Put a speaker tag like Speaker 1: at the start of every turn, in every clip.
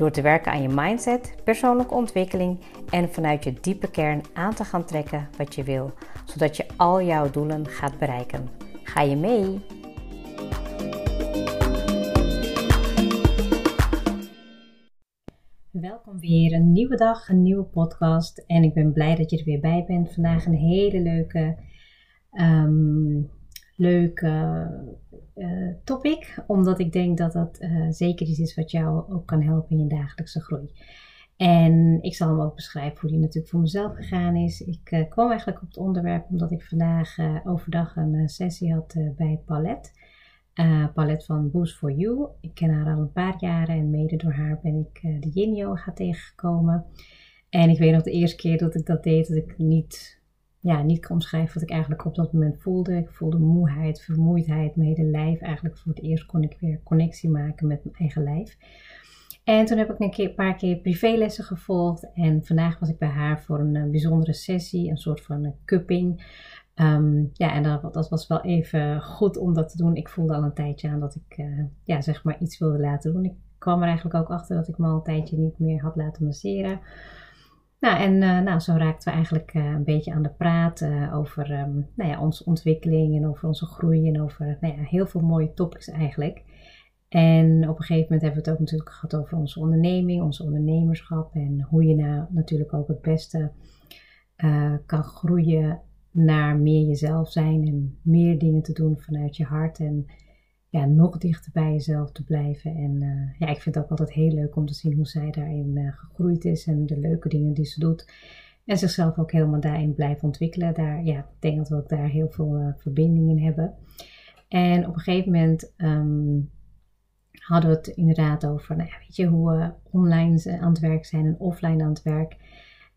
Speaker 1: Door te werken aan je mindset, persoonlijke ontwikkeling en vanuit je diepe kern aan te gaan trekken wat je wil, zodat je al jouw doelen gaat bereiken. Ga je mee? Welkom weer, een nieuwe dag, een nieuwe podcast en ik ben blij dat je er weer bij bent. Vandaag een hele leuke, um, leuke uh, topic, omdat ik denk dat dat uh, zeker iets is wat jou ook kan helpen in je dagelijkse groei. En ik zal hem ook beschrijven hoe die natuurlijk voor mezelf gegaan is. Ik uh, kwam eigenlijk op het onderwerp omdat ik vandaag overdag een sessie had bij Palet. Palet van Boost for You. Ik ken haar al een paar jaren en mede door haar ben ik de Yin Yoga tegengekomen. En ik weet nog de eerste keer dat ik dat deed, dat ik niet ja, niet kan omschrijven wat ik eigenlijk op dat moment voelde. Ik voelde moeheid, vermoeidheid, mijn hele lijf. Eigenlijk voor het eerst kon ik weer connectie maken met mijn eigen lijf. En toen heb ik een, keer, paar keer privélessen gevolgd. En vandaag was ik bij haar voor een, eh, bijzondere sessie, een soort van een cupping. Um, ja, en dat, dat, was wel even goed om dat te doen. Ik voelde al een tijdje aan dat ik uh, ja, zeg maar iets wilde laten doen. Ik kwam er eigenlijk ook achter dat ik me al een tijdje niet meer had laten masseren. Nou, en uh, nou, zo raakten we eigenlijk uh, een beetje aan de praat uh, over um, nou ja, onze ontwikkeling en over onze groei en over nou ja, heel veel mooie topics eigenlijk. En op een gegeven moment hebben we het ook natuurlijk gehad over onze onderneming, ons ondernemerschap en hoe je nou natuurlijk ook het beste kan groeien naar meer jezelf zijn en meer dingen te doen vanuit je hart en ja, nog dichter bij jezelf te blijven. En uh, ja, ik vind het ook altijd heel leuk om te zien hoe zij daarin uh, gegroeid is en de leuke dingen die ze doet. En zichzelf ook helemaal daarin blijft ontwikkelen. Daar, ja, ik denk dat we ook daar heel veel uh, verbinding in hebben. En op een gegeven moment um, hadden we het inderdaad over, nou weet je, hoe we online aan het werk zijn en offline aan het werk.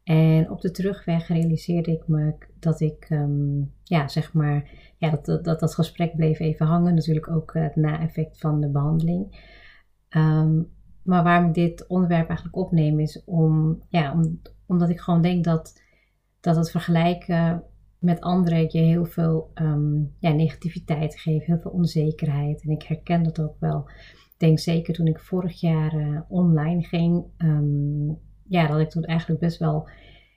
Speaker 1: En op de terugweg realiseerde ik me dat ik, um, ja, zeg maar, ja, dat, dat, dat gesprek bleef even hangen. Natuurlijk ook het na-effect van de behandeling. Um, maar waarom ik dit onderwerp eigenlijk opneem is om, ja, om, omdat ik gewoon denk dat, dat het vergelijken met anderen je heel veel um, ja, negativiteit geeft, heel veel onzekerheid. En ik herken dat ook wel. Ik denk zeker toen ik vorig jaar uh, online ging, ja, dat ik toen eigenlijk best wel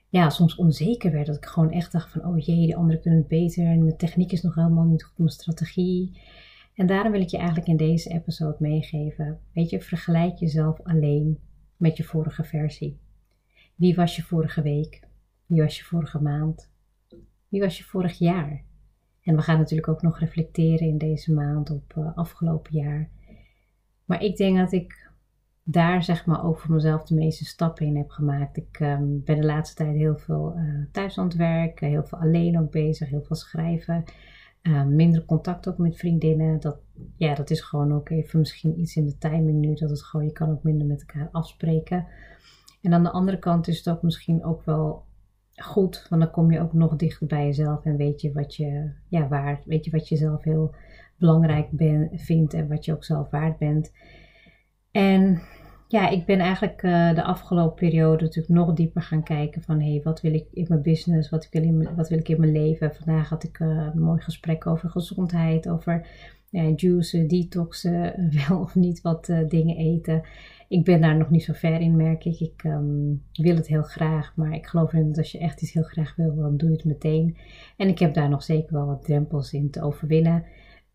Speaker 1: ja, soms onzeker werd. Dat ik gewoon echt dacht van, oh jee, de anderen kunnen het beter. En mijn techniek is nog helemaal niet goed, mijn strategie. En daarom wil ik je eigenlijk in deze episode meegeven. Weet je, vergelijk jezelf alleen met je vorige versie. Wie was je vorige week? Wie was je vorige maand? Wie was je vorig jaar? En we gaan natuurlijk ook nog reflecteren in deze maand op uh, afgelopen jaar. Maar ik denk dat ik daar zeg maar ook voor mezelf de meeste stappen in heb gemaakt. Ik um, ben de laatste tijd heel veel uh, thuis aan het werken, heel veel alleen ook bezig, heel veel schrijven. Uh, minder contact ook met vriendinnen. Dat, ja, dat is gewoon ook even misschien iets in de timing nu. Dat het gewoon, je kan ook minder met elkaar afspreken. En aan de andere kant is het ook misschien ook wel goed. Want dan kom je ook nog dichter bij jezelf. En weet je wat je, ja, waard, weet je wat je zelf heel belangrijk ben, vindt. En wat je ook zelf waard bent. En ja, ik ben eigenlijk uh, de afgelopen periode natuurlijk nog dieper gaan kijken van hé, hey, wat wil ik in mijn business, wat, wil, in, wat wil ik in mijn leven. Vandaag had ik uh, een mooi gesprek over gezondheid, over uh, juicen, detoxen, wel of niet wat uh, dingen eten. Ik ben daar nog niet zo ver in, merk ik. Ik um, wil het heel graag, maar ik geloof erin dat als je echt iets heel graag wil, dan doe je het meteen. En ik heb daar nog zeker wel wat drempels in te overwinnen.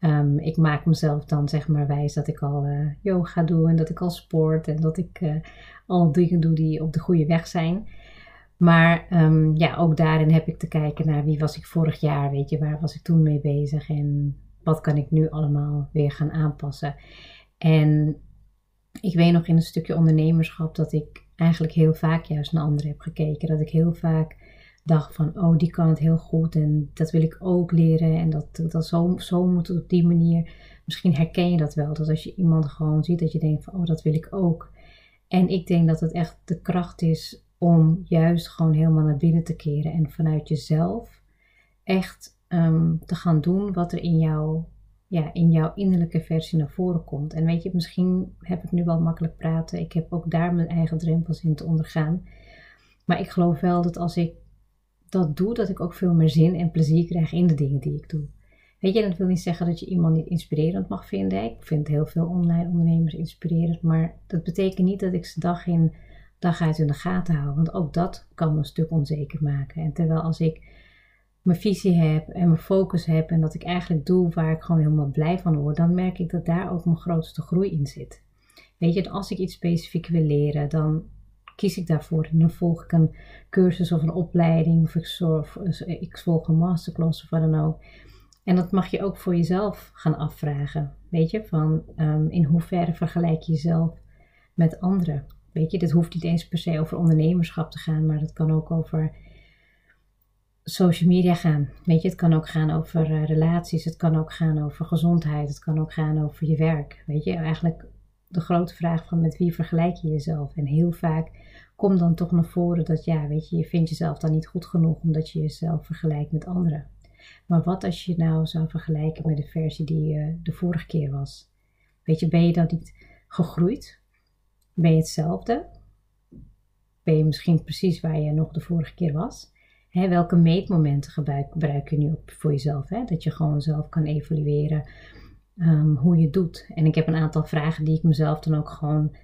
Speaker 1: Um, ik maak mezelf dan zeg maar wijs dat ik al uh, yoga doe en dat ik al sport en dat ik uh, al dingen doe die op de goede weg zijn. Maar um, ja, ook daarin heb ik te kijken naar wie was ik vorig jaar, weet je, waar was ik toen mee bezig en wat kan ik nu allemaal weer gaan aanpassen. En ik weet nog in een stukje ondernemerschap dat ik eigenlijk heel vaak juist naar anderen heb gekeken. Dat ik heel vaak dacht van, oh, die kan het heel goed en dat wil ik ook leren en dat, dat zo, zo moet het op die manier. Misschien herken je dat wel, dat als je iemand gewoon ziet, dat je denkt van, oh, dat wil ik ook. En ik denk dat het echt de kracht is om juist gewoon helemaal naar binnen te keren en vanuit jezelf echt ehm, te gaan doen wat er in jou, ja, in jouw innerlijke versie naar voren komt. En weet je, misschien heb ik nu wel makkelijk praten. Ik heb ook daar mijn eigen drempels in te ondergaan. Maar ik geloof wel dat als ik dat doe, dat ik ook veel meer zin en plezier krijg in de dingen die ik doe. Weet je, dat wil niet zeggen dat je iemand niet inspirerend mag vinden. Ik vind heel veel online ondernemers inspirerend, maar dat betekent niet dat ik ze dag in dag uit in de gaten hou. Want ook dat kan me een stuk onzeker maken. En terwijl als ik mijn visie heb en mijn focus heb en dat ik eigenlijk doe waar ik gewoon helemaal blij van word, dan merk ik dat daar ook mijn grootste groei in zit. Weet je, als ik iets specifiek wil leren, dan kies ik daarvoor en dan volg ik een cursus of een opleiding of ik, volg een masterclass of wat dan ook. En dat mag je ook voor jezelf gaan afvragen. Weet je, van um, in hoeverre vergelijk je jezelf met anderen? Weet je, dit hoeft niet eens per se over ondernemerschap te gaan, maar dat kan ook over social media gaan. Weet je, het kan ook gaan over uh, relaties, het kan ook gaan over gezondheid, het kan ook gaan over je werk. Weet je, eigenlijk de grote vraag van met wie vergelijk je jezelf? En heel vaak komt dan toch naar voren dat ja, weet je, je vindt jezelf dan niet goed genoeg omdat je jezelf vergelijkt met anderen. Maar wat als je nou zou vergelijken met de versie die uh, de vorige keer was? Weet je, ben je dan niet gegroeid? Ben je hetzelfde? Ben je misschien precies waar je nog de vorige keer was? Welke meetmomenten gebruik, je nu op voor jezelf? Hè? Dat je gewoon zelf kan evalueren um, hoe je doet. En ik heb een aantal vragen die ik mezelf dan ook gewoon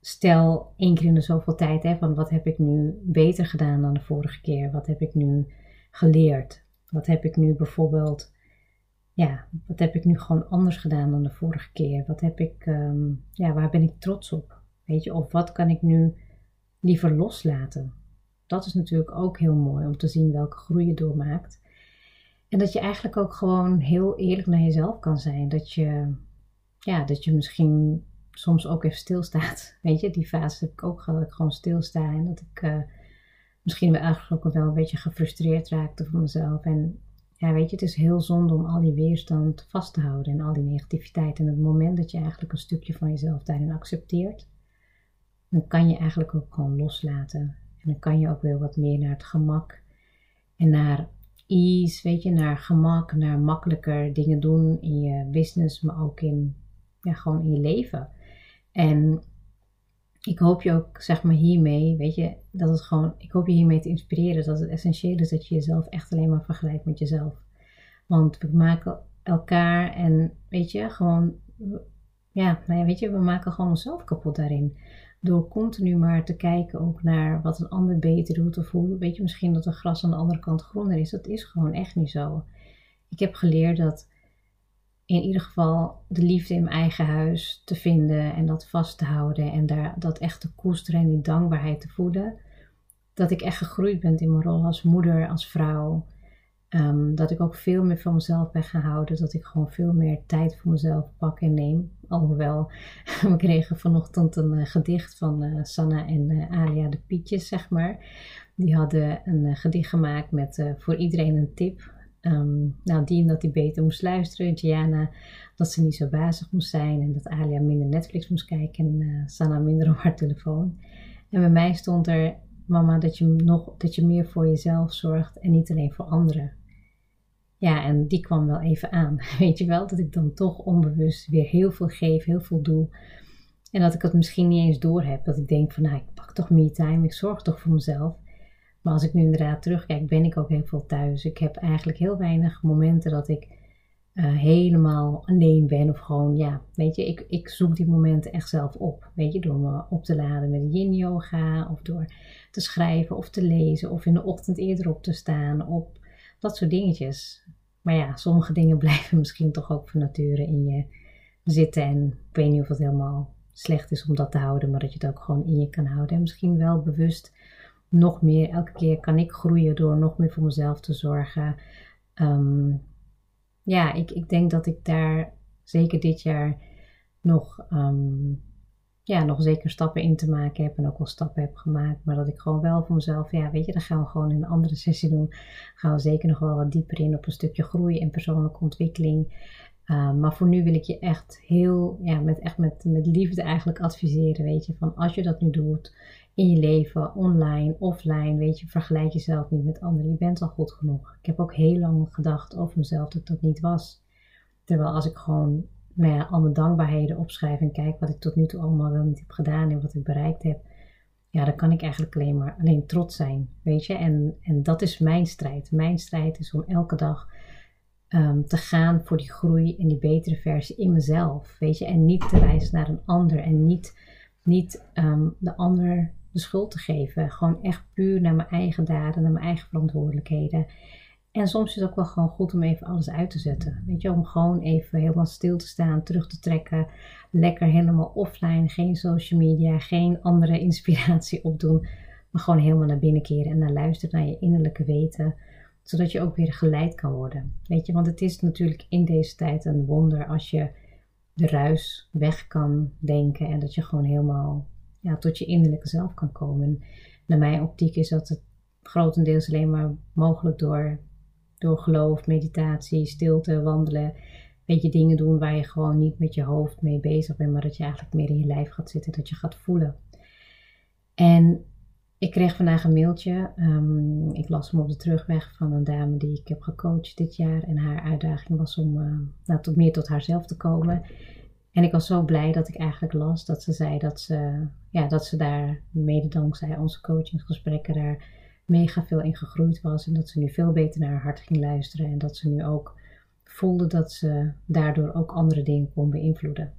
Speaker 1: stel één keer in de zoveel tijd. Hè, van wat heb ik nu beter gedaan dan de vorige keer? Wat heb ik nu geleerd? Wat heb ik nu bijvoorbeeld, ja, wat heb ik nu gewoon anders gedaan dan de vorige keer? Wat heb ik, um, ja, waar ben ik trots op? Weet je, of wat kan ik nu liever loslaten? Dat is natuurlijk ook heel mooi om te zien welke groei je doormaakt. En dat je eigenlijk ook gewoon heel eerlijk naar jezelf kan zijn. Dat je, ja, dat je misschien soms ook even stilstaat. Weet je, die fase heb ik ook gehad, dat ik gewoon stilsta en dat ik uh, misschien eigenlijk ook wel een beetje gefrustreerd raakte van mezelf. En ja, weet je, het is heel zonde om al die weerstand vast te houden en al die negativiteit. En het moment dat je eigenlijk een stukje van jezelf daarin accepteert, dan kan je eigenlijk ook gewoon loslaten. En dan kan je ook weer wat meer naar het gemak en naar ease, weet je, naar gemak, naar makkelijker dingen doen in je business, maar ook in, ja, gewoon in je leven. En ik hoop je ook, zeg maar, hiermee, weet je, dat het gewoon, ik hoop je hiermee te inspireren dat het essentieel is dat je jezelf echt alleen maar vergelijkt met jezelf. Want we maken elkaar en, weet je, gewoon, ja, nou ja, weet je, we maken gewoon onszelf kapot daarin. Door continu maar te kijken ook naar wat een ander beter doet. Of hoe, weet je misschien dat het gras aan de andere kant groener is. Dat is gewoon echt niet zo. Ik heb geleerd dat in ieder geval de liefde in mijn eigen huis te vinden en dat vast te houden en daar dat echt te koesteren en die dankbaarheid te voeden. Dat ik echt gegroeid ben in mijn rol als moeder, als vrouw. Ehm, dat ik ook veel meer van mezelf ben gaan houden. Dat ik gewoon veel meer tijd voor mezelf pak en neem. Alhoewel, we kregen vanochtend een uh, gedicht van uh, Sanna en uh, Alia de Pietjes, zeg maar. Die hadden een gedicht gemaakt met voor iedereen een tip. Um, nou, die dat hij beter moest luisteren. Gianna dat ze niet zo bazig moest zijn. En dat Alia minder Netflix moest kijken. En Sanna minder op haar telefoon. En bij mij stond er, mama, dat je, nog, dat je meer voor jezelf zorgt en niet alleen voor anderen. Ja, en die kwam wel even aan. Weet je wel, dat ik dan toch onbewust weer heel veel geef, heel veel doe. En dat ik het misschien niet eens door heb. Dat ik denk van, nou, ik pak toch me time, ik zorg toch voor mezelf. Maar als ik nu inderdaad terugkijk, ben ik ook heel veel thuis. Ik heb eigenlijk heel weinig momenten dat ik uh, helemaal alleen ben. Of gewoon, ja, weet je, ik, ik zoek die momenten echt zelf op. Weet je, door me op te laden met yin yoga. Of door te schrijven of te lezen. Of in de ochtend eerder op te staan. Op dat soort dingetjes. Maar ja, sommige dingen blijven misschien toch ook van nature in je zitten. En ik weet niet of het helemaal slecht is om dat te houden, maar dat je het ook gewoon in je kan houden. En misschien wel bewust nog meer. Elke keer kan ik groeien door nog meer voor mezelf te zorgen. Ehm, ja, ik, ik denk dat ik daar zeker dit jaar nog ehm, ja, nog zeker stappen in te maken heb en ook wel stappen heb gemaakt. Maar dat ik gewoon wel voor mezelf, ja, weet je, dan gaan we gewoon in een andere sessie doen. Gaan we zeker nog wel wat dieper in op een stukje groei en persoonlijke ontwikkeling. Ehm, maar voor nu wil ik je echt heel, ja, met, echt met, met liefde eigenlijk adviseren, weet je, van als je dat nu doet in je leven, online, offline, weet je, vergelijk jezelf niet met anderen. Je bent al goed genoeg. Ik heb ook heel lang gedacht over mezelf dat dat niet was. Terwijl als ik gewoon nou ja, al mijn dankbaarheden opschrijf en kijk wat ik tot nu toe allemaal wel niet heb gedaan en wat ik bereikt heb, ja, dan kan ik eigenlijk alleen maar alleen trots zijn, weet je. En, en dat is mijn strijd. Mijn strijd is om elke dag Ehm, te gaan voor die groei en die betere versie in mezelf. Weet je, en niet te wijzen naar een ander en niet, niet um, de ander de schuld te geven. Gewoon echt puur naar mijn eigen daden, naar mijn eigen verantwoordelijkheden. En soms is het ook wel gewoon goed om even alles uit te zetten. Weet je, om gewoon even helemaal stil te staan, terug te trekken. Lekker helemaal offline, geen social media, geen andere inspiratie opdoen. Maar gewoon helemaal naar binnen keren en naar luisteren naar je innerlijke weten zodat je ook weer geleid kan worden. Weet je, want het is natuurlijk in deze tijd een wonder als je de ruis weg kan denken en dat je gewoon helemaal ja, tot je innerlijke zelf kan komen. naar mijn optiek is dat het grotendeels alleen maar mogelijk door, door geloof, meditatie, stilte, wandelen. Weet je, dingen doen waar je gewoon niet met je hoofd mee bezig bent, maar dat je eigenlijk meer in je lijf gaat zitten, dat je gaat voelen. En ik kreeg vandaag een mailtje. Um, ik las hem op de terugweg van een dame die ik heb gecoacht dit jaar. En haar uitdaging was om uh, nou, tot meer tot haarzelf te komen. En ik was zo blij dat ik eigenlijk las dat ze zei dat ze, ja, dat ze daar, mede dankzij onze coachingsgesprekken, daar mega veel in gegroeid was. En dat ze nu veel beter naar haar hart ging luisteren. En dat ze nu ook voelde dat ze daardoor ook andere dingen kon beïnvloeden.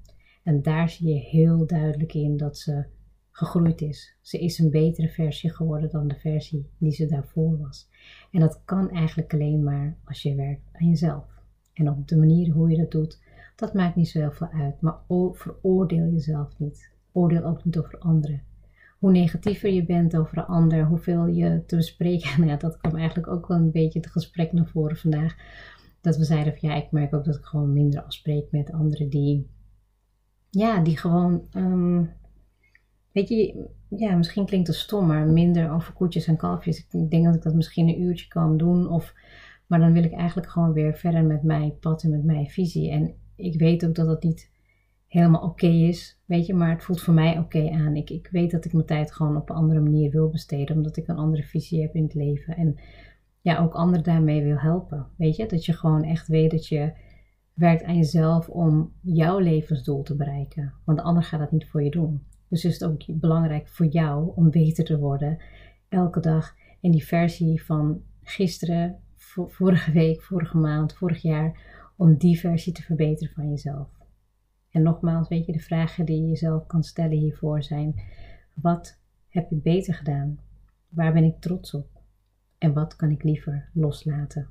Speaker 1: En daar zie je heel duidelijk in dat ze gegroeid is. Ze is een betere versie geworden dan de versie die ze daarvoor was. En dat kan eigenlijk alleen maar als je werkt aan jezelf. En op de manier hoe je dat doet, dat maakt niet zo heel veel uit. Maar veroordeel jezelf niet. Oordeel ook niet over anderen. Hoe negatiever je bent over een ander, hoeveel je te bespreken. Nou ja, dat kwam eigenlijk ook wel een beetje het gesprek naar voren vandaag. Dat we zeiden van ja, ik merk ook dat ik gewoon minder afspreek met anderen die, ja, die gewoon ehm, Weet je, ja, misschien klinkt het stom, maar minder over koetjes en kalfjes. Ik denk dat ik dat misschien een uurtje kan doen. Of, maar dan wil ik eigenlijk gewoon weer verder met mijn pad en met mijn visie. En ik weet ook dat dat niet helemaal oké is, weet je, maar het voelt voor mij oké aan. Ik, ik weet dat ik mijn tijd gewoon op een andere manier wil besteden, omdat ik een andere visie heb in het leven. En ja, ook anderen daarmee wil helpen. Weet je, dat je gewoon echt weet dat je werkt aan jezelf om jouw levensdoel te bereiken. Want de ander gaat dat niet voor je doen. Dus is het ook belangrijk voor jou om beter te worden elke dag. En die versie van gisteren, vorige week, vorige maand, vorig jaar, om die versie te verbeteren van jezelf. En nogmaals, weet je, de vragen die je jezelf kan stellen hiervoor zijn: wat heb ik beter gedaan? Waar ben ik trots op? En wat kan ik liever loslaten?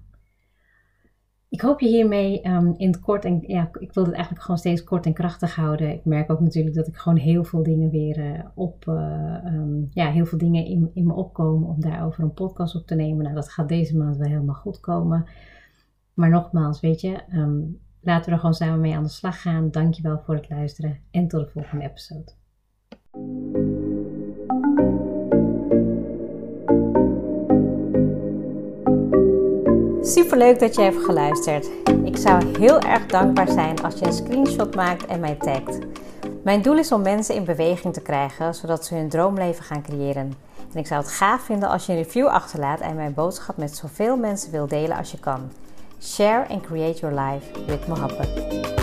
Speaker 1: Ik hoop je hiermee um, in het kort en ja, ik wil het eigenlijk gewoon steeds kort en krachtig houden. Ik merk ook natuurlijk dat ik gewoon heel veel dingen weer uh, op, uh, um, ja, heel veel dingen in, in me opkomen om daarover een podcast op te nemen. Nou, dat gaat deze maand wel helemaal goed komen. Maar nogmaals, weet je, um, laten we er gewoon samen mee aan de slag gaan. Dankjewel voor het luisteren en tot de volgende episode.
Speaker 2: Super leuk dat je hebt geluisterd. Ik zou heel erg dankbaar zijn als je een screenshot maakt en mij tagt. Mijn doel is om mensen in beweging te krijgen, zodat ze hun droomleven gaan creëren. En ik zou het gaaf vinden als je een review achterlaat en mijn boodschap met zoveel mensen wil delen als je kan. Share and create your life with Mohabbat.